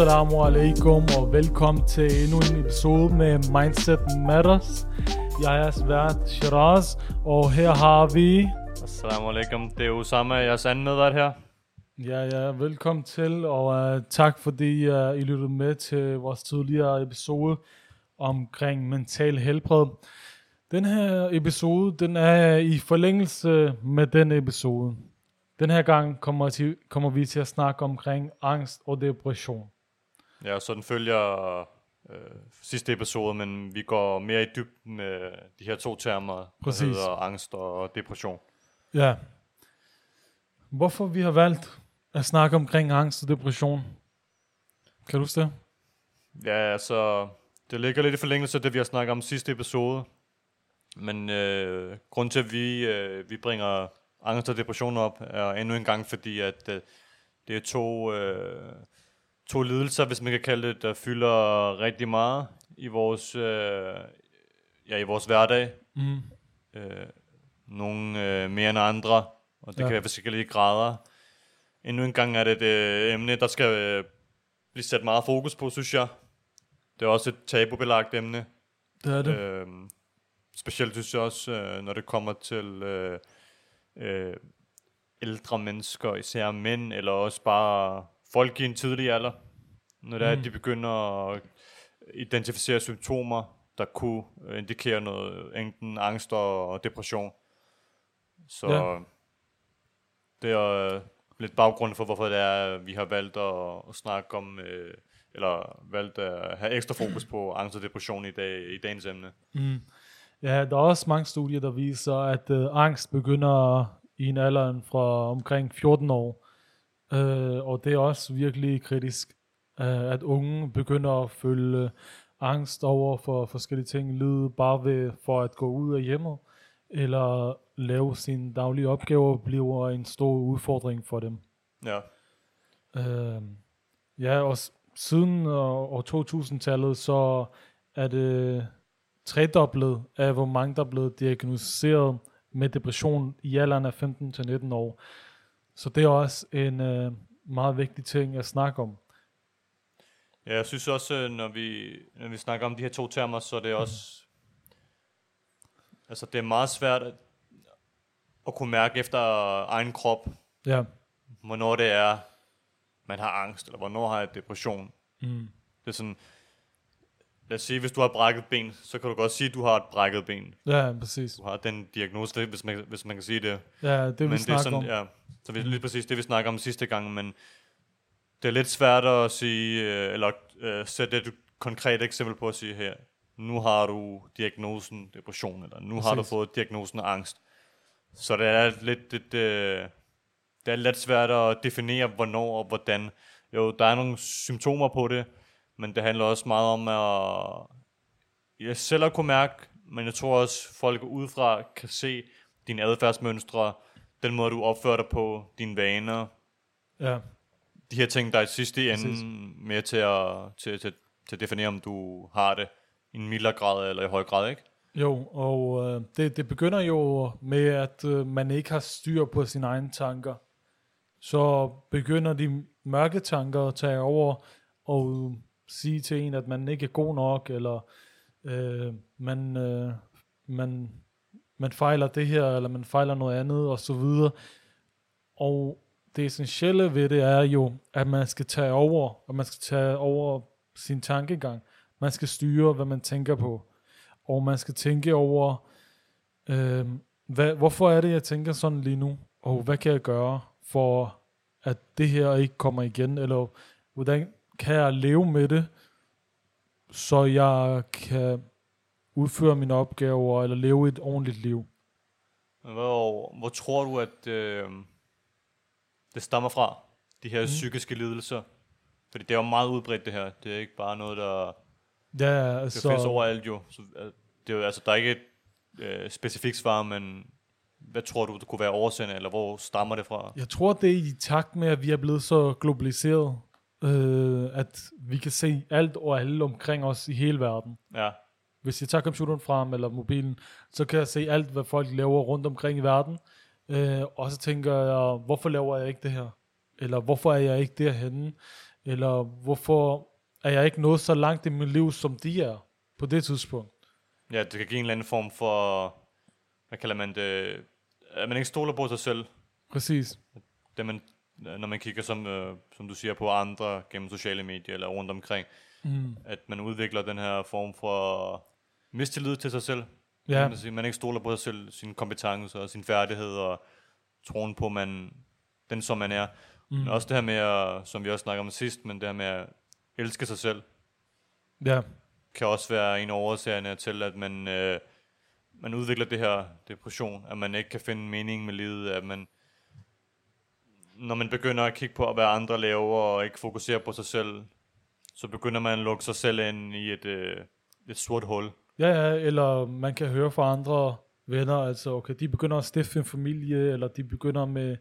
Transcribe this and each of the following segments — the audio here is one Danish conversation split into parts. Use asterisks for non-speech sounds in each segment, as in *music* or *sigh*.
Assalamu alaikum og velkommen til endnu en episode med Mindset Matters. Jeg er vært Shiraz, og her har vi... Assalamu alaikum, det er Osama, jeres anden medvært her. Ja, ja, velkommen til, og uh, tak fordi uh, I lyttede med til vores tidligere episode omkring mental helbred. Den her episode, den er i forlængelse med den episode. Den her gang kommer, til, kommer vi til at snakke omkring angst og depression. Ja, så den følger øh, sidste episode, men vi går mere i dybden med de her to termer, Præcis. der hedder angst og depression. Ja. Hvorfor vi har valgt at snakke omkring angst og depression? Kan du huske det? Ja, altså, det ligger lidt i forlængelse af det, vi har snakket om sidste episode. Men øh, grund til, at vi, øh, vi bringer angst og depression op, er endnu en gang, fordi at øh, det er to, øh, to lidelser, hvis man kan kalde det, der fylder rigtig meget i vores, øh, ja, i vores hverdag. Mm. Øh, nogle øh, mere end andre, og det Ja. kan være forskellige grader. Endnu en gang er det et øh, emne, der skal øh, blive sat meget fokus på, synes jeg. Det er også et tabubelagt emne. Det er det. Øh, specielt synes jeg også, øh, når det kommer til øh, øh, ældre mennesker, især mænd, eller også bare folk i en tidlig alder. Når det er, Mm. at de begynder at identificere symptomer, der kunne øh, indikere noget, enten angst og depression. Så Ja. det er øh, lidt baggrund for, hvorfor det er, at vi har valgt at, at snakke om, øh, eller valgt at have ekstra fokus på angst og depression i, dag, i dagens emne. Mm. Ja, der er også mange studier, der viser, at øh, angst begynder i en alder fra omkring 14 år. Øh, og det er også virkelig kritisk, øh, at unge begynder at føle angst over for forskellige ting, lyde bare ved for at gå ud af hjemmet, eller lave sine daglige opgaver, bliver en stor udfordring for dem. Ja, Øh, ja, og siden øh, år 2000-tallet, så er det tredoblet af, hvor mange der er blevet diagnosticeret med depression i alderen af 15 til 19 år. Så det er også en øh, meget vigtig ting at snakke om. Ja, jeg synes også, øh, når vi, når vi snakker om de her to termer, så er det også... Altså, det er meget svært at, at kunne mærke efter egen krop, Ja. hvornår det er, man har angst, eller hvornår har jeg depression. Mm. Det er sådan... Lad os sige, hvis du har brækket ben, så kan du godt sige, at du har et brækket ben. Ja, præcis. Du har den diagnose, hvis man, hvis man kan sige det. Ja, det vi men det er snakker sådan, om. ja, så vi, lige præcis det, vi snakker om sidste gang, men det er lidt svært at sige, øh, eller øh, sætte et konkret eksempel på at sige her, nu har du diagnosen depression, eller nu har du Præcis. fået diagnosen angst. Så det er lidt, det, det, det er lidt svært at definere, hvornår og hvordan. Jo, der er nogle symptomer på det, men det handler også meget om at ja, selv at kunne mærke, men jeg tror også, folk udefra kan se dine adfærdsmønstre, den måde, du opfører dig på, dine vaner, Ja. de her ting, der er i sidste Præcis. ende med til at, til, til, til at definere, om du har det i en mildere grad eller i høj grad, ikke? Jo, og øh, det, det begynder jo med, at øh, man ikke har styr på sine egne tanker. Så begynder de mørke tanker at tage over og sige til en, at man ikke er god nok, eller øh, man, øh, man, man fejler det her, eller man fejler noget andet, og så videre. Og det essentielle ved det er jo, at man skal tage over, og man skal tage over sin tankegang. Man skal styre, hvad man tænker på og man skal tænke over, øh, hvad, hvorfor er det, jeg tænker sådan lige nu, og hvad kan jeg gøre for, at det her ikke kommer igen, eller hvordan kan jeg leve med det, så jeg kan udføre mine opgaver, eller leve et ordentligt liv. Hvor, hvor tror du, at øh, det stammer fra, de her mm. psykiske lidelser? Fordi det er jo meget udbredt det her. Det er ikke bare noget, der Ja, det altså, findes overalt jo. Så, øh, det er jo, altså, der er ikke et øh, specifikt svar, men hvad tror du, det kunne være årsagen, eller hvor stammer det fra? jeg tror, det er i takt med, at vi er blevet så globaliseret, øh, at vi kan se alt og alle omkring os i hele verden. Ja, Hvis jeg tager computeren frem, eller mobilen, så kan jeg se alt, hvad folk laver rundt omkring i verden. Øh, og så tænker jeg, hvorfor laver jeg ikke det her? Eller hvorfor er jeg ikke derhenne? eller hvorfor er jeg ikke nået så langt i mit liv, som de er på det tidspunkt. Ja, det kan give en eller anden form for, hvad kalder man det, at man ikke stoler på sig selv. Præcis. Det man, når man kigger, som, øh, som du siger, på andre gennem sociale medier eller rundt omkring, Mm. at man udvikler den her form for mistillid til sig selv. Ja, Man, siger, man ikke stoler på sig selv, sine kompetencer og sine færdigheder, og troen på, man, den som man er. Mm. Men også det her med, at, som vi også snakkede om sidst, men det her med at elske sig selv, ja, kan også være en af årsagerne til, at man, øh, man udvikler det her depression, at man ikke kan finde mening med livet, at man, når man begynder at kigge på, hvad andre laver, og ikke fokusere på sig selv, så begynder man at lukke sig selv ind i et, øh, et sort hul. ja, ja, eller man kan høre fra andre venner, altså okay, de begynder at stifte en familie, eller de begynder med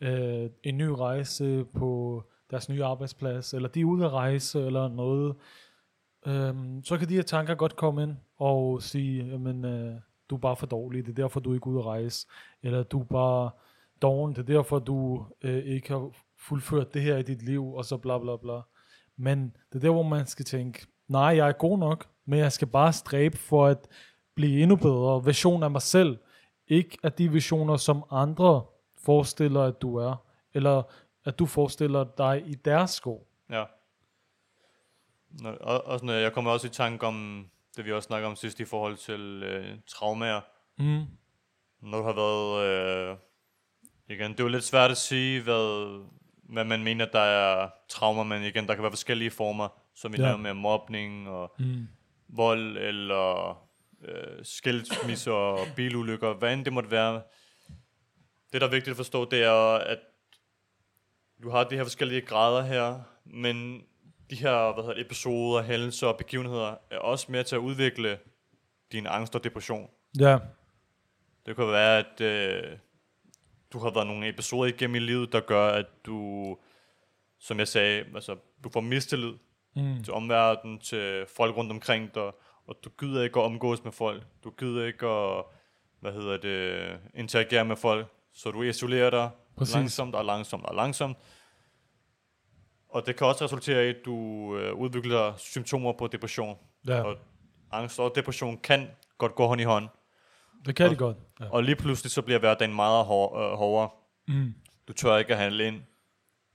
øh, en ny rejse på deres nye arbejdsplads, eller de er ude at rejse, eller noget. Øhm, så kan de her tanker godt komme ind og sige, jamen, øh, du er bare for dårlig, det er derfor, du er ikke ude at rejse, eller du er bare doven, det er derfor, du øh, ikke har fuldført det her i dit liv, og så bla bla bla. Men det er der, hvor man skal tænke, nej, jeg er god nok, men jeg skal bare stræbe for at blive endnu bedre version af mig selv. Ikke af de visioner, som andre forestiller, at du er, eller at du forestiller dig i deres sko. Ja. Nå, og, også, når jeg kommer også i tanke om, det vi også snakkede om sidst i forhold til øh, traumer. Mm. Når du har været... Øh, igen, det er jo lidt svært at sige, hvad, hvad man mener, der er traumer, men igen, der kan være forskellige former, som vi Ja. ja. med mobning og Mm. vold, eller øh, skilsmisser og bilulykker, hvad end det måtte være. Det, der er vigtigt at forstå, det er, at du har de her forskellige grader her, men de her hvad hedder det, episoder, hændelser og begivenheder er også med til at udvikle din angst og depression. Ja, Det kan være, at øh, du har været nogle episoder igennem i livet, der gør, at du, som jeg sagde, altså, du får mistillid mm. til omverdenen, til folk rundt omkring dig, og du gider ikke at omgås med folk. Du gider ikke at, hvad hedder det, interagere med folk. Så du isolerer dig Præcis. Langsomt og langsomt og langsomt. Og det kan også resultere i, at du øh, udvikler symptomer på depression. ja. Og angst og depression kan godt gå hånd i hånd. Det kan de og- godt. Ja. Og lige pludselig så bliver hverdagen meget hår, øh, hårdere. Mm. Du tør ikke at handle ind.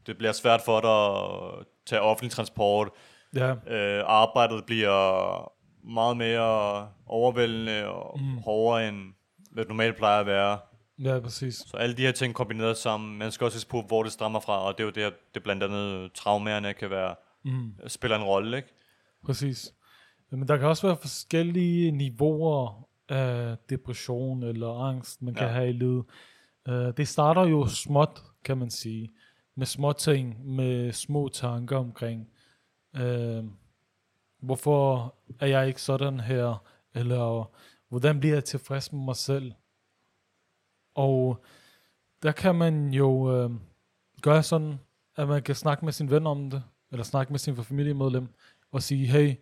Det bliver svært for dig at tage offentlig transport. Ja, Øh, arbejdet bliver meget mere overvældende og mm. hårdere end hvad det normalt plejer at være. ja, præcis. Så alle de her ting kombineret sammen, man skal også se på, hvor det stammer fra, og det er jo det, det blandt andet traumerne kan være, Mm. spiller en rolle, ikke? Præcis. Men der kan også være forskellige niveauer af depression eller angst, man kan Ja. have i livet. Uh, det starter jo småt, kan man sige. Med små ting, med små tanker omkring, uh, hvorfor er jeg ikke sådan her, eller hvordan bliver jeg tilfreds med mig selv. Og der kan man jo uh, gøre sådan, at man kan snakke med sin ven om det, eller snakke med sin familiemedlem, og sige, hey,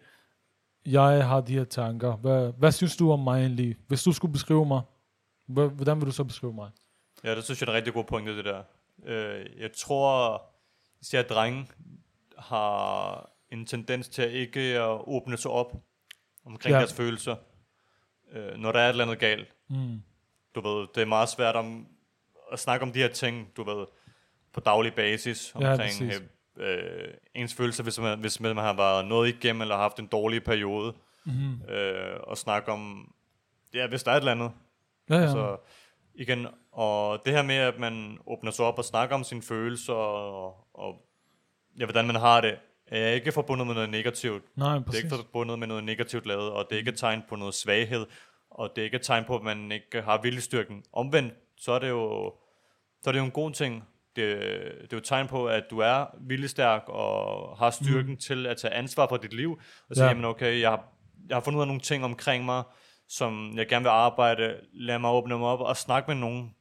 jeg har de her tanker. Hvad, hvad synes du om mig egentlig? Hvis du skulle beskrive mig, hvordan vil du så beskrive mig? Ja, det synes jeg er en rigtig god pointe, det der. Øh, jeg tror, især drenge har en tendens til at ikke at åbne sig op omkring Ja. ja. deres følelser, øh, når der er et eller andet galt. Mm. Du ved, det er meget svært om, at snakke om de her ting, du ved, på daglig basis, Ja, omkring præcis. Øh, ens følelser, hvis man, hvis man har været noget igennem, eller haft en dårlig periode, Mm. øh, og snakke om, ja, hvis der er et eller andet, Ja, ja. så igen, og det her med, at man åbner sig op og snakker om sine følelser, og, og ja, hvordan man har det, er ikke forbundet med noget negativt. Nej, Det er ikke forbundet med noget negativt lavet, og det er ikke et tegn på noget svaghed, og det er ikke et tegn på, at man ikke har viljestyrken. Omvendt, så er det jo, så er det jo en god ting. Det, det er jo et tegn på, at du er viljestærk og har styrken mm. til at tage ansvar for dit liv, og sige, Ja. ja. jamen okay, jeg har, jeg har fundet ud af nogle ting omkring mig, som jeg gerne vil arbejde, lad mig åbne mig op og snakke med nogen,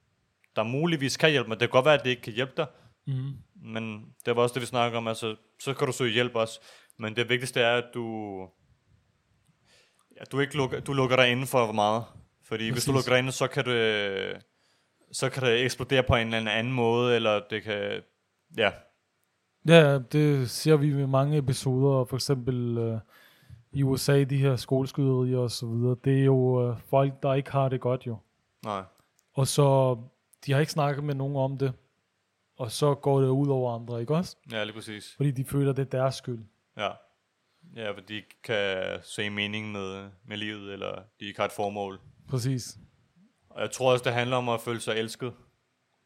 der muligvis kan hjælpe mig. Det kan godt være, at det ikke kan hjælpe dig, Mm. men det var også det, vi snakker om. Altså, så kan du søge hjælp også. Men det vigtigste er, at du, ja, du ikke lukker, du lukker dig inden for meget. Fordi Præcis. hvis du lukker dig inde, så kan det, så kan det eksplodere på en eller anden måde, eller det kan, ja, Ja, det ser vi med mange episoder, for eksempel øh, i USA, de her skoleskyderier og så videre. Det er jo øh, folk, der ikke har det godt jo. Nej. Og så, de har ikke snakket med nogen om det. Og så går det ud over andre, ikke også? Ja, lige præcis. Fordi de føler, det er deres skyld. Ja. Ja, for de ikke kan se mening med, med livet, eller de ikke har et formål. Præcis. Og jeg tror også, det handler om at føle sig elsket.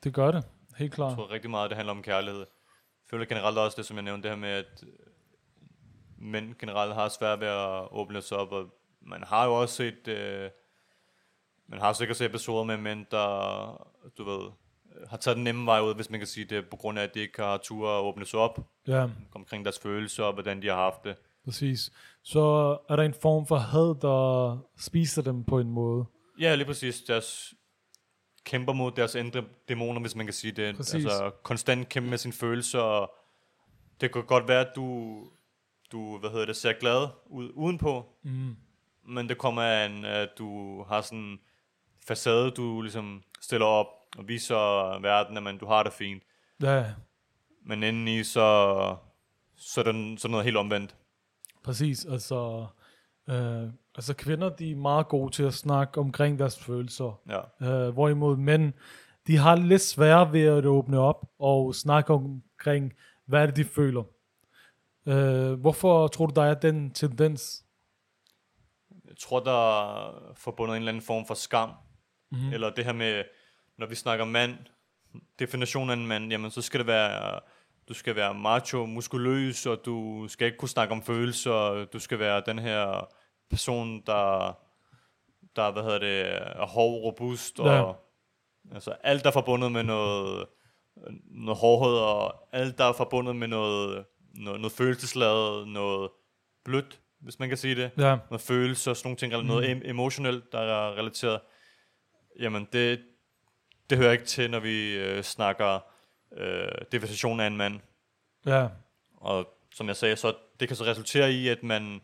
Det gør det. Helt Jeg klart. tror rigtig meget, det handler om kærlighed. Jeg føler generelt også det, som jeg nævnte, det her med, at mænd generelt har svært ved at åbne sig op, og man har jo også set, øh, man har sikkert set episoder med mænd, der, du ved, har taget den nemme vej ud, hvis man kan sige det, på grund af, at de ikke har tur at åbne sig op Ja, omkring deres følelser, og hvordan de har haft det. præcis. Så er der en form for had, der spiser dem på en måde. Ja, lige præcis. Deres kæmper mod deres indre dæmoner, hvis man kan sige det. Præcis. Altså konstant kæmpe med sine følelser. Og det kan godt være, at du, du hvad hedder det, ser glad ud udenpå, Mm. men det kommer af, en, at du har sådan en facade, du ligesom stiller op og viser verden, at man, du har det fint. Ja, Men indeni, så, så er er det noget helt omvendt. præcis. Altså, øh, altså kvinder, de er meget gode til at snakke omkring deres følelser. Ja. Øh, hvorimod mænd, de har lidt svært ved at åbne op og snakke omkring, hvad det, de føler. Øh, hvorfor tror du, der er den tendens? Jeg tror, der er forbundet en eller anden form for skam. Mhm. Mm. Eller det her med, når vi snakker mand, definitionen af en mand, jamen så skal det være, du skal være macho, muskuløs, og du skal ikke kunne snakke om følelser, du skal være den her person, der, der hvad hedder det, er hård, robust, og Ja. altså alt, der er forbundet med noget, noget hårdhed, og alt, der er forbundet med noget, noget, noget følelsesladet, noget blødt, hvis man kan sige det. Ja, noget følelser, sådan nogle ting, eller noget em- emotionelt, der er relateret, jamen det, det hører ikke til, når vi øh, snakker øh, definition af en mand. ja, Og som jeg sagde, så det kan så resultere i, at man,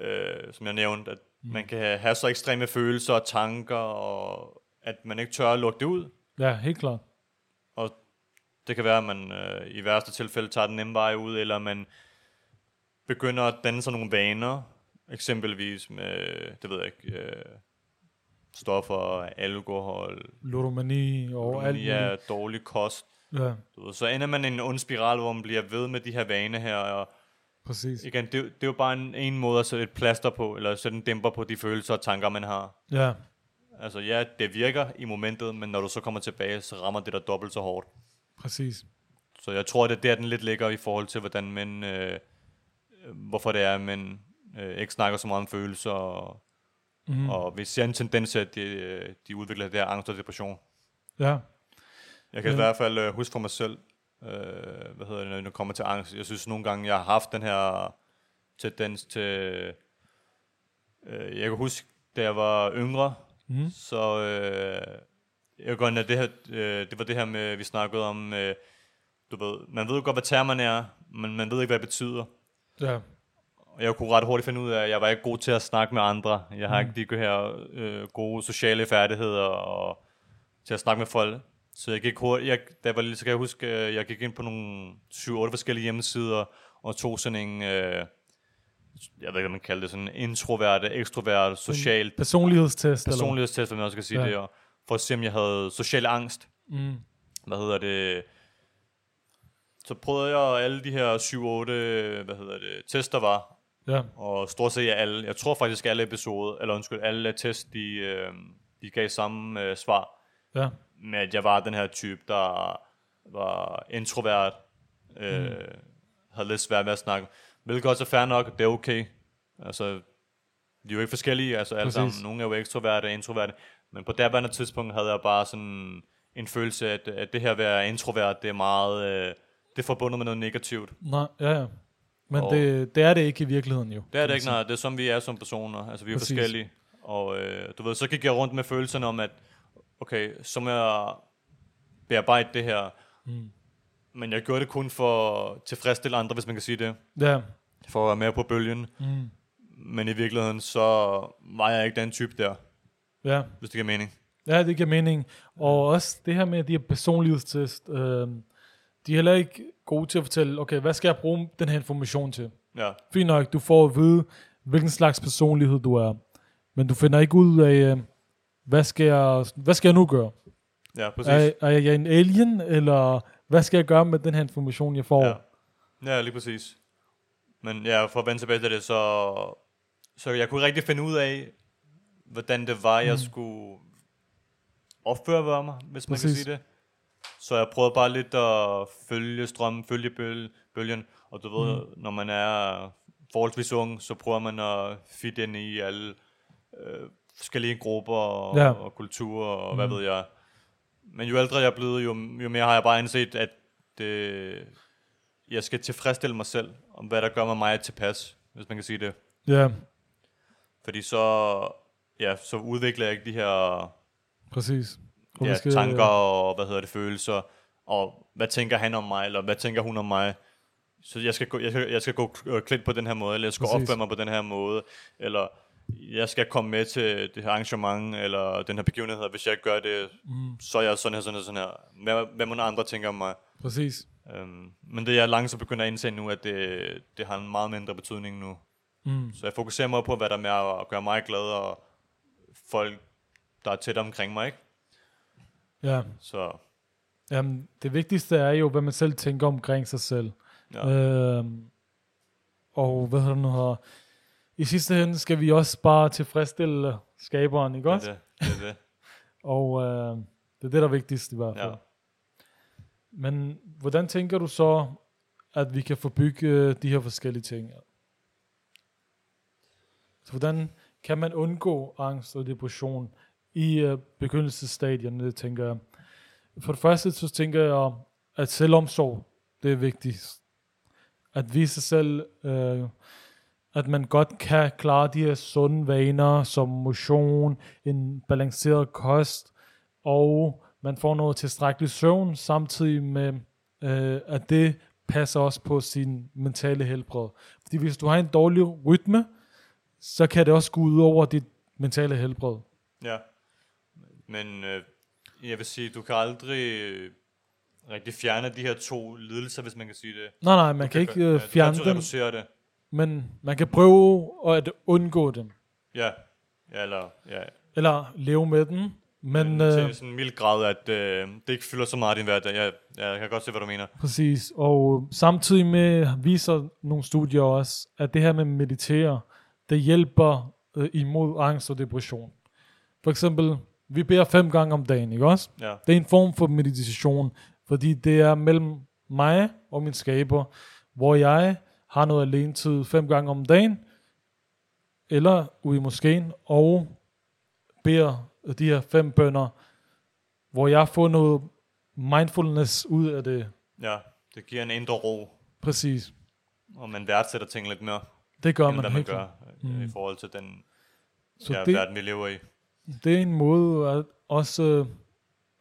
øh, som jeg nævnte, at mm. man kan have så ekstreme følelser og tanker, og at man ikke tør at lukke det ud. ja, helt klart. Og det kan være, at man øh, i værste tilfælde tager den nemme vej ud, eller man begynder at danne sig nogle vaner, eksempelvis med, det ved jeg ikke, øh, stoffer, alkohol, Ludomani og alt ja, dårlig kost. Ja, Du ved, så ender man i en ond spiral, hvor man bliver ved med de her vaner her, og præcis. igen, det, det er jo bare en, en måde at sætte et plaster på, eller sætte en dæmper på de følelser og tanker, man har. Ja, Altså ja, det virker i momentet, men når du så kommer tilbage, så rammer det dig dobbelt så hårdt. præcis. Så jeg tror, det er der, den lidt ligger i forhold til, hvordan mænd, øh, øh, hvorfor det er, mænd øh, ikke snakker så meget om følelser, og, Mm. og vi ser en tendens til, at de, øh, de udvikler det her angst og depression. Ja, Jeg kan Ja. i hvert fald øh, huske for mig selv, øh, hvad hedder det, når det kommer til angst. Jeg synes nogle gange, jeg har haft den her tendens til, øh, jeg kan huske, da jeg var yngre, mm. så øh, jeg godt, at det, her, øh, det var det her med, vi snakkede om, øh, du ved, man ved jo godt, hvad termerne er, men man ved ikke, hvad det betyder. ja, Og jeg kunne ret hurtigt finde ud af, at jeg var ikke god til at snakke med andre. Jeg har ikke de her øh, gode sociale færdigheder og til at snakke med folk. Så jeg gik hurtigt, jeg, da jeg var lille, så kan jeg huske, øh, jeg gik ind på nogle 7-8 forskellige hjemmesider og tog sådan en, øh, jeg ved ikke, hvad man kalder det, sådan en introvert, ekstrovert, social personlighedstest. eller? personlighedstest, hvad man også skal sige ja. det, og for at se, om jeg havde social angst. Mm. Hvad hedder det? Så prøvede jeg alle de her 7-8, hvad hedder det, tester var, Ja, og stort set alle, jeg tror faktisk alle episoder, eller undskyld, alle test, de, øh, de gav samme øh, svar, ja, med at jeg var den her type, der var introvert, øh, mm. havde lidt svært med at snakke, hvilket også er fair nok, det er okay. Altså, de er jo ikke forskellige, altså alle Præcis. sammen, nogle er jo ekstroverte og introverte, men på derværende tidspunkt havde jeg bare sådan en følelse af, at, at det her at være introvert, det er meget, øh, det er forbundet med noget negativt. nej, ja, ja. Men Og- det, det er det ikke i virkeligheden jo. Det er det ikke, nej. Det er som vi er som personer. Altså, vi er Præcis. forskellige. Og øh, du ved, så gik jeg rundt med følelsen om, at okay, så må jeg bearbejde det her. Mm. Men jeg gjorde det kun for at tilfredsstille andre, hvis man kan sige det. Ja, For at være med på bølgen. mm. Men i virkeligheden, så var jeg ikke den type der, ja. hvis det giver mening. Ja, det giver mening. Og også det her med de her personlighedstest, øh, de er heller ikke gode til at fortælle, okay, hvad skal jeg bruge den her information til? Ja, Fint nok, du får at vide, hvilken slags personlighed du er. Men du finder ikke ud af, øh, hvad skal jeg, hvad skal jeg nu gøre? ja præcis. Er, er jeg en alien, eller hvad skal jeg gøre med den her information, jeg får? Ja. ja, lige præcis. Men ja, for at vende tilbage til det, så, så jeg kunne rigtig finde ud af, hvordan det var, jeg skulle opføre mig, hvis man Præcis. kan sige det. Så jeg prøvede bare lidt at følge strømmen, følge bøl, bølgen, og du ved, når man er forholdsvis ung, så prøver man at fit ind i alle øh, forskellige grupper og, Ja. ja. og kulturer, og hvad ved jeg. Men jo ældre jeg er blevet, jo, jo mere har jeg bare indset, at det, jeg skal tilfredsstille mig selv, om hvad der gør mig mig tilpas, hvis man kan sige det. ja Fordi så, ja, så udvikler jeg ikke de her præcis. Og ja, skal- tanker og, hvad hedder det, følelser, og hvad tænker han om mig, eller hvad tænker hun om mig. Så jeg skal gå, jeg skal, jeg skal gå øh, klædt på den her måde, eller jeg skal Præcis. opføre mig på den her måde, eller jeg skal komme med til det her arrangement, eller den her begivenhed, og hvis jeg gør det, mm. så er jeg sådan her, sådan her, sådan her. Hvad, hvad må andre tænke om mig? Præcis. Øhm, men det er jeg langsomt begynder at indse nu, at det, det har en meget mindre betydning nu. Mm. Så jeg fokuserer meget på, hvad der er med at gøre mig glad, og folk, der er tæt omkring mig, ikke? Ja. Så Jamen, det vigtigste er jo, hvad man selv tænker omkring sig selv. ja, Øhm, og hvad hedder det nu her? I sidste ende skal vi også bare tilfredsstille skaberen, ikke det, er også? det, det er det. *laughs* Og øh, det er det, der er vigtigst i hvert fald. Ja. Men hvordan tænker du så, at vi kan forbygge øh, de her forskellige ting? Så hvordan kan man undgå angst og depression i øh, begyndelsesstadierne, det tænker jeg. For det første, så tænker jeg, at selvomsorg, det er vigtigt. At vise sig selv, øh, at man godt kan klare de her sunde vaner, som motion, en balanceret kost, og man får noget tilstrækkelig søvn, samtidig med, øh, at det passer også på sin mentale helbred. Fordi hvis du har en dårlig rytme, så kan det også gå ud over dit mentale helbred. Ja. Men øh, jeg vil sige, du kan aldrig øh, rigtig fjerne de her to lidelser, hvis man kan sige det. Nej, nej, man Du kan ikke gøre- øh, ja, du kan fjerne dem, reducere det. Men man kan prøve at undgå dem. Ja. ja eller ja, Eller leve med den. Men men øh, til sådan en mild grad, at øh, det ikke fylder så meget i din hverdag. Jeg, jeg kan godt se, hvad du mener. Præcis, og samtidig med viser nogle studier også, at det her med meditere, det hjælper øh, imod angst og depression. For eksempel, vi beder fem gange om dagen, ikke også? Ja, Det er en form for meditation, fordi det er mellem mig og min skaber, hvor jeg har noget alene tid fem gange om dagen, eller ude i moskeen, og beder de her fem bønder, hvor jeg får noget mindfulness ud af det. ja. Det giver en indre ro, Præcis. og man værdsætter ting lidt mere, Det gør man, man helt gør mm. Mm. i forhold til den Så ja, det, verden, vi lever i. det er en måde at også øh,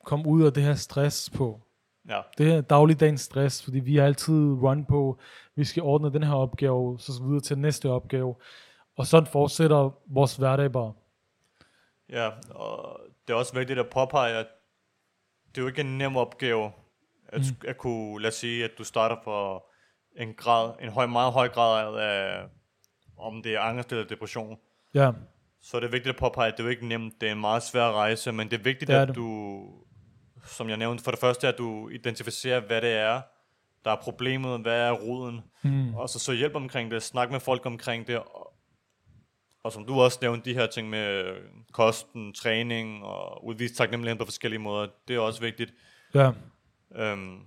komme ud af det her stress på. Ja, Det her dagligdagens stress, fordi vi har altid run på, vi skal ordne den her opgave, så videre til næste opgave. Og sådan fortsætter vores hverdag bare. ja, og det er også vigtigt at påpege, at det er jo ikke en nem opgave at, mm. at kunne, lad os sige, at du starter på en grad, en høj, meget høj grad af, om det er angst eller depression. Ja, Så er det vigtigt at påpege, at det er jo ikke nemt, det er en meget svær rejse, men det er vigtigt, Det er at det. du, som jeg nævnte, for det første, at du identificerer, hvad det er, der er problemet, hvad er roden, mm. og så så hjælp omkring det, snak med folk omkring det, og, og som du også nævnte, de her ting med kosten, træning og udvise taknemmelighed på forskellige måder, det er også vigtigt. ja, Øhm,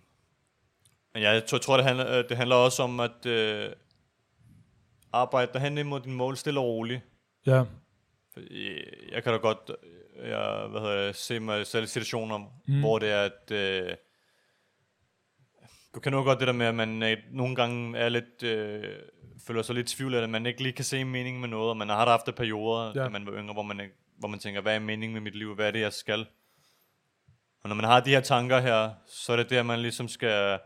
men ja, jeg tror, jeg tror det, handler, øh, det handler også om at øh, arbejde derhen imod din mål stille og roligt. ja, Fordi Jeg kan da godt øh, jeg, hvad hedder det, se mig selv i situationer, Mm. hvor det er, at øh, du kan nu godt det der med, at man øh, nogle gange er lidt, øh, føler sig lidt i tvivl at man ikke lige kan se meningen med noget, og man har haft perioder, Ja. da man var yngre, hvor man, hvor man tænker, hvad er meningen med mit liv, hvad er det, jeg skal? Og når man har de her tanker her, så er det der, man ligesom skal,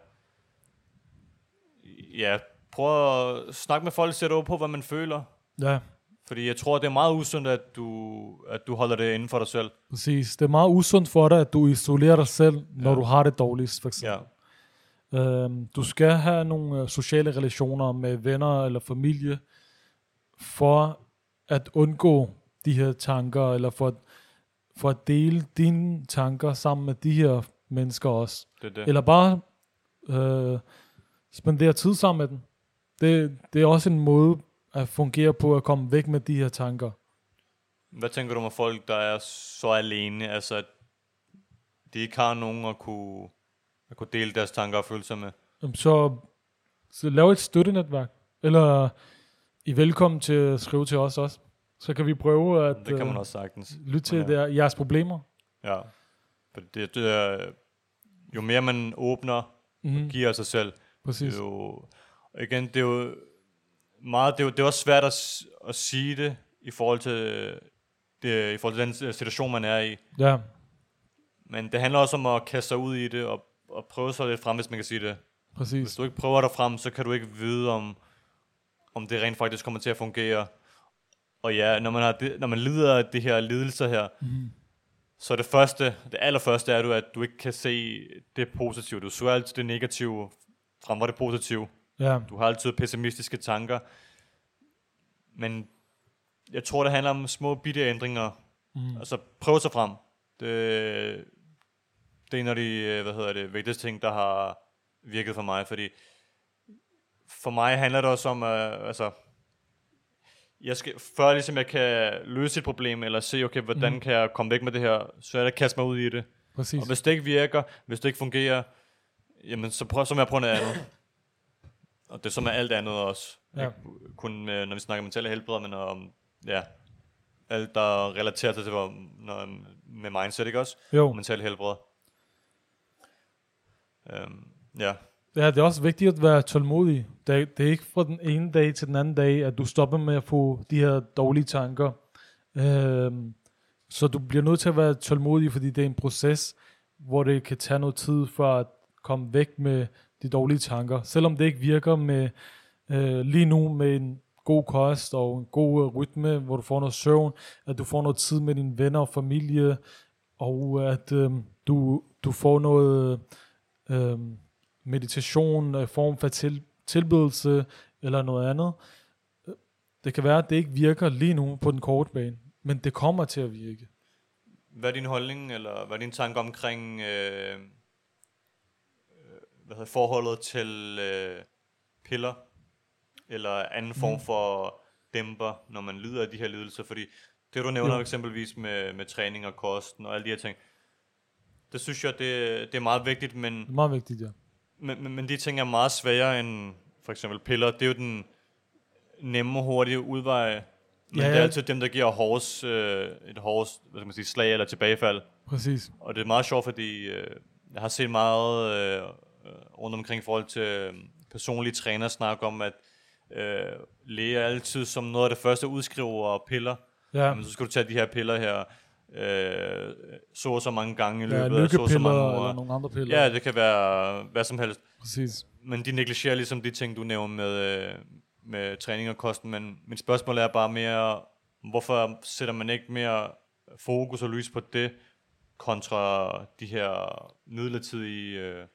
ja, prøve at snakke med folk, sætte ord på, hvad man føler, ja, fordi jeg tror, det er meget usundt, at du, at du holder det inden for dig selv. præcis. Det er meget usundt for dig, at du isolerer dig selv, når Ja. du har det dårligst, for eksempel. Øhm, du skal have nogle øh, sociale relationer med venner eller familie, for at undgå de her tanker, eller for at, for at dele dine tanker sammen med de her mennesker også. Det det. Eller bare øh, spendere tid sammen med dem. Det, det er også en måde at fungere på at komme væk med de her tanker. Hvad tænker du om folk, der er så alene, altså at de ikke har nogen at kunne, at kunne dele deres tanker og følelser med? Jamen, Så, så lav et støttenetværk. Eller I er velkommen til at skrive til os også. Så kan vi prøve at Det kan man øh, også sagtens. lytte til Ja. der, jeres problemer. Ja. For det, det er, jo mere man åbner, Mm, giver af sig selv, præcis. jo, og igen, det er jo meget, det er, det er også svært at, at sige det i forhold til det, i forhold til den situation, man er i. Ja, Men det handler også om at kaste sig ud i det, og, og prøve sig lidt frem, hvis man kan sige det. Hvis præcis. du ikke prøver dig frem, så kan du ikke vide, om, om det rent faktisk kommer til at fungere. Og ja, når man, har det, når man lider af de her lidelser her, Mm, så det første, det allerførste er, du, at du ikke kan se det positive. Du så altid det negative frem for det positive. Ja, Du har altid pessimistiske tanker. Men jeg tror, det handler om små bitte ændringer. mm, Altså, prøv sig frem. Det, det er en af de, øh, hvad hedder det, vigtigste ting, der har virket for mig, fordi for mig handler det også om, uh, altså, jeg skal, før ligesom jeg kan løse et problem, eller se, okay, hvordan Mhm. kan jeg komme væk med det her, så er det at kaste mig ud i det. præcis. Og hvis det ikke virker, hvis det ikke fungerer, jamen så, prøv, så må jeg prøve noget andet. *laughs* Og det er som med alt andet også. Ja. Ikke kun med, når vi snakker mentale helbred, men om, ja, alt der relaterer sig til, hvor, når, med mindset, ikke også? Jo, Mental helbred. Um, ja, ja, det er også vigtigt at være tålmodig. Det er, det er ikke fra den ene dag til den anden dag, at du stopper med at få de her dårlige tanker. Øhm, så du bliver nødt til at være tålmodig, fordi det er en proces, hvor det kan tage noget tid for at komme væk med de dårlige tanker. Selvom det ikke virker med øh, lige nu med en god kost og en god øh, rytme, hvor du får noget søvn, at du får noget tid med dine venner og familie, og at øh, du, du får noget øh, meditation, øh, form for til, tilbedelse eller noget andet. Det kan være, at det ikke virker lige nu på den korte bane, men det kommer til at virke. hvad er din holdning, eller hvad er din tanke omkring øh, hvad hedder, forholdet til øh, piller, eller anden form Mm. for dæmper, når man lider af de her lidelser? Fordi det, du nævner Jo. eksempelvis med, med træning og kosten og alle de her ting, det synes jeg, det, det er meget vigtigt, men Det er meget vigtigt, ja. Men, men, men de ting er meget sværere end for eksempel piller. Det er jo den nemme og hurtige udvej. Men Ja, ja, det er altid dem, der giver hårds, øh, et hårds, hvad skal man sige, slag eller tilbagefald. Præcis. Og det er meget sjovt, fordi øh, jeg har set meget øh, rundt omkring i forhold til øh, personlige træner snakke om, at øh, læger altid som noget af det første udskriver piller. Ja, Jamen, så skal du tage de her piller her øh, så og så mange gange i ja løbet af så og så mange eller år. nogle andre piller. Ja, det kan være hvad som helst Præcis. men de negligerer ligesom de ting, du nævner med, øh, med træning og kosten, men mit spørgsmål er bare mere, hvorfor sætter man ikke mere fokus og lys på det, kontra de her midlertidige øh,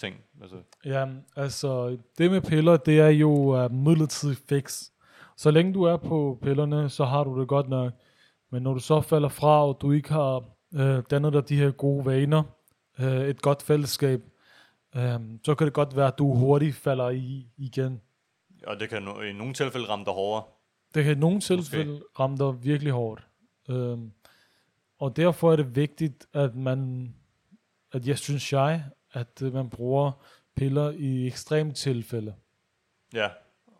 ting? Altså, Ja, altså det med piller, det er jo uh, midlertidig fix. Så længe du er på pillerne, så har du det godt nok. Men når du så falder fra, og du ikke har uh, dannet dig de her gode vaner, uh, et godt fællesskab, um, så kan det godt være, at du hurtigt falder i igen. og det kan i nogle tilfælde ramme dig hårdere. Det kan i nogle tilfælde ramme dig virkelig hårdt. Um, og derfor er det vigtigt, at man, at jeg synes jeg, at uh, man bruger piller i ekstreme tilfælde. Ja,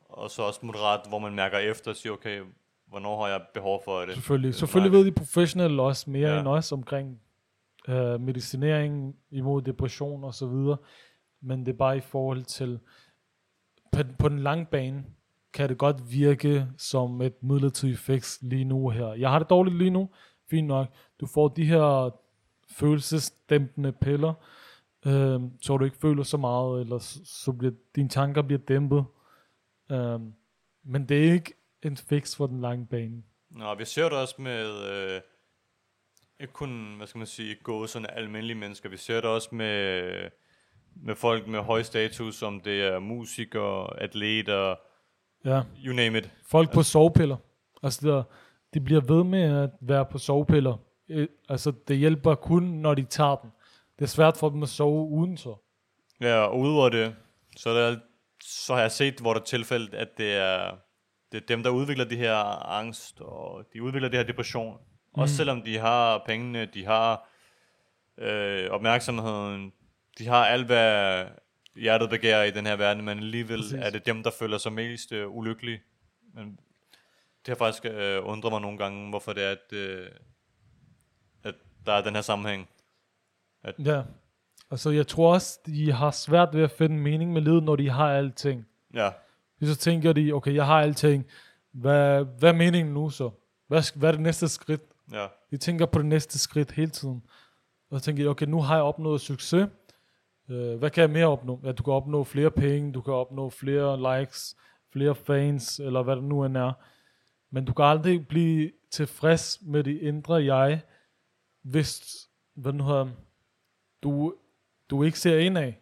og så også moderat, hvor man mærker efter og siger, okay, hvornår har jeg behov for det? Selvfølgelig. Selvfølgelig ved de professionelle også mere ja. end os omkring øh, medicinering imod depression og så videre. Men det er bare i forhold til, på, på den lange bane, kan det godt virke som et midlertidigt fix lige nu her. Jeg har det dårligt lige nu, fint nok. Du får de her følelsesdæmpende piller, øh, så du ikke føler så meget, eller så, så bliver dine tanker bliver dæmpet. Øh, men det er ikke en fix for den lange bane. Nå, vi ser det også med, øh, ikke kun, hvad skal man sige, gå sådan almindelige mennesker, vi ser det også med, med folk med høj status, om det er musikere, atleter, Ja. you name it. Folk på sovepiller. Altså, der, de bliver ved med at være på sovepiller. Øh, Altså, det hjælper kun, når de tager den. Det er svært for dem at sove uden så. Ja, og udover det, så, der, så har jeg set, hvor der er tilfældet, at det er, det er dem, der udvikler de her angst, og de udvikler det her depression. Mm. Også selvom de har pengene, de har øh, opmærksomheden, de har alt, hvad hjertet begærer i den her verden, men alligevel. Præcis. er det dem, der føler sig mest øh, ulykkelige. Men det har faktisk øh, undret mig nogle gange, hvorfor det er, at, øh, at der er den her sammenhæng. Ja. Altså, jeg tror også, de har svært ved at finde mening med livet, når de har alting. Ja, så tænker de, okay, jeg har alting. Hvad, hvad er meningen nu så? Hvad, hvad er det næste skridt? ja, De tænker på det næste skridt hele tiden. Og så tænker de, okay, nu har jeg opnået succes. Øh, hvad kan jeg mere opnå? Ja, du kan opnå flere penge, du kan opnå flere likes, flere fans, eller hvad det nu end er. Men du kan aldrig blive tilfreds med det indre jeg, hvis hvad nu hedder, du, du ikke ser indad,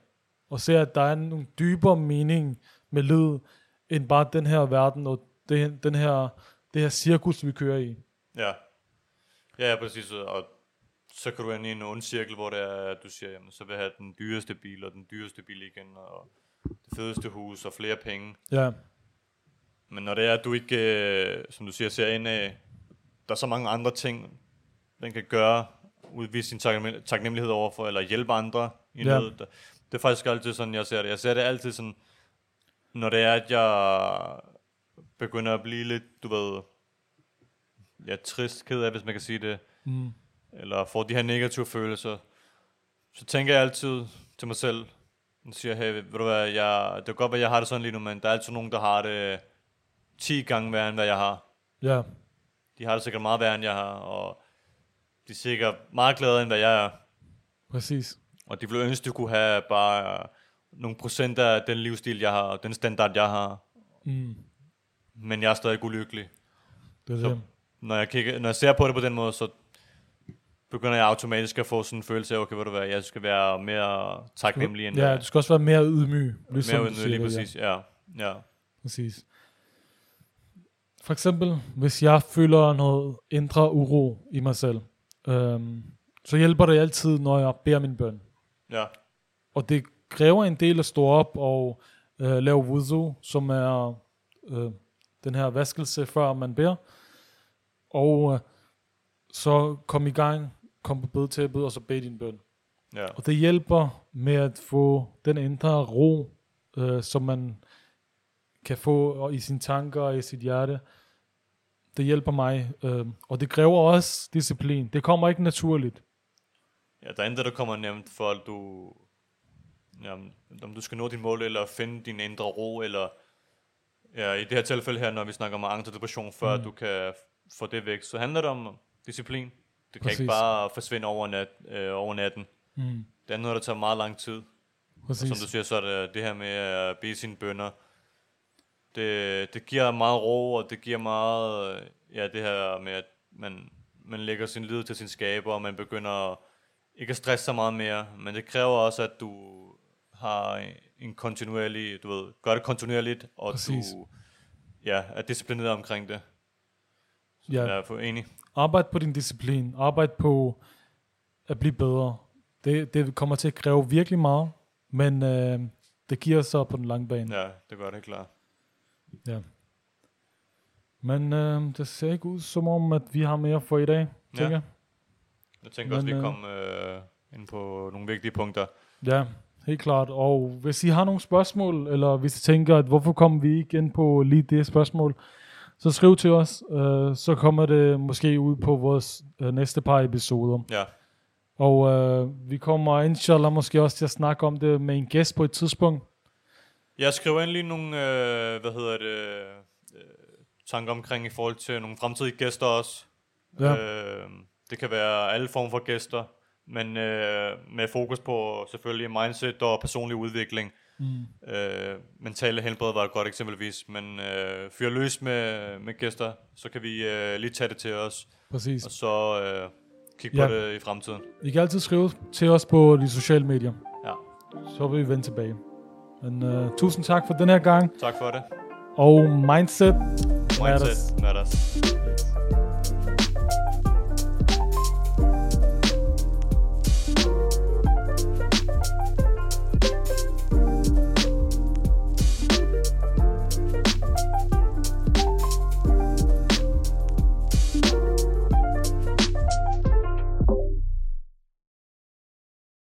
og ser, at der er en dybere mening med livet, end bare den her verden, og det, den her, det her cirkus, vi kører i. Ja. Ja, ja, præcis. Og så kan du ende i en ond cirkel, hvor det er, at du siger, jamen, så vil jeg have den dyreste bil, og den dyreste bil igen, og det fedeste hus, og flere penge. Ja, Men når det er, at du ikke, øh, som du siger, ser ind af, der er så mange andre ting, den kan gøre, udvise sin taknem- taknemmelighed overfor, eller hjælpe andre i Ja. noget. Det er faktisk altid sådan, jeg ser det. Jeg ser det altid sådan, når det er, at jeg begynder at blive lidt, du ved, ja, trist, ked af, hvis man kan sige det, mm. eller får de her negative følelser, så tænker jeg altid til mig selv, og siger, hey, ved du hvad, jeg, det kan godt være, at jeg har det sådan lige nu, men der er altid nogen, der har det 10 gange værre, end hvad jeg har. ja, De har det sikkert meget værre, end jeg har, og de er sikkert meget gladere, end hvad jeg er. præcis. Og de ville ønske, de kunne have bare nogle procent af den livsstil, jeg har, og den standard, jeg har. Mm. Men jeg er stadig ulykkelig. Det er Så- det. Når jeg, kigger, når jeg ser på det på den måde, så begynder jeg automatisk at få sådan en følelse af, okay, ved du hvad, jeg skal være mere taknemmelig end Ja, du skal også være mere ydmyg. Ligesom mere du siger lige det, præcis. Ja. ja. Præcis. For eksempel, hvis jeg føler noget indre uro i mig selv, øhm, så hjælper det altid, når jeg beder min bøn. Ja. Og det kræver en del at stå op og øh, lave wuzu, som er øh, den her vaskelse, før man beder. Og øh, så kom i gang, kom på bedetæppet, og så bed din bøn. Ja. Og det hjælper med at få den indre ro, øh, som man kan få i sine tanker og i sit hjerte. Det hjælper mig. Øh, og det kræver også disciplin. Det kommer ikke naturligt. ja, der er intet, der kommer nemt for, at du, jamen, om du skal nå din mål, eller finde din indre ro, eller ja, i det her tilfælde her, når vi snakker om angst og depression, før Mm. du kan få det væk, så handler det om disciplin. Det kan ikke bare forsvinde over, nat, øh, over natten. Mm, Det er noget, der tager meget lang tid. Og præcis. som du siger, så er det det her med at bede sine bønder. Det, det giver meget ro, og det giver meget, øh, ja, det her med, at man, man lægger sin lid til sin skaber, og man begynder ikke at stresse så meget mere, men det kræver også, at du har en kontinuerlig, du ved, gør det kontinuerligt, og Præcis. du ja, er disciplineret omkring det. Så Ja. jeg er for enig. Arbejd på din disciplin. Arbejd på at blive bedre. Det, det kommer til at kræve virkelig meget, men øh, det giver sig på den lange bane. Ja, det gør det klart. Ja. Men øh, det ser ikke ud som om, at vi har mere for i dag, tænker jeg. Jeg tænker også, Men, vi øh, kom øh, ind på nogle vigtige punkter. Ja, helt klart. Og hvis I har nogle spørgsmål, eller hvis I tænker, at hvorfor kom vi ikke ind på lige det spørgsmål, så skriv til os. Øh, så kommer det måske ud på vores øh, næste par episoder. Ja, Og øh, vi kommer inshallah måske også til at snakke om det med en gæst på et tidspunkt. Jeg skriver endelig nogle, øh, hvad hedder det, øh, tanker omkring i forhold til nogle fremtidige gæster også. Ja. Øh, det kan være alle former for gæster, men øh, med fokus på selvfølgelig mindset og personlig udvikling. Mm. Øh, mentale helbred var et godt eksempelvis, men øh, fyr løs med, med gæster, så kan vi øh, lige tage det til os, Præcis. og så øh, kigge Ja. på det i fremtiden. I kan altid skrive til os på de sociale medier. Ja. så vil vi vende tilbage. Men uh, tusind tak for den her gang. Tak for det. Og Mindset Mindset matters. Yes.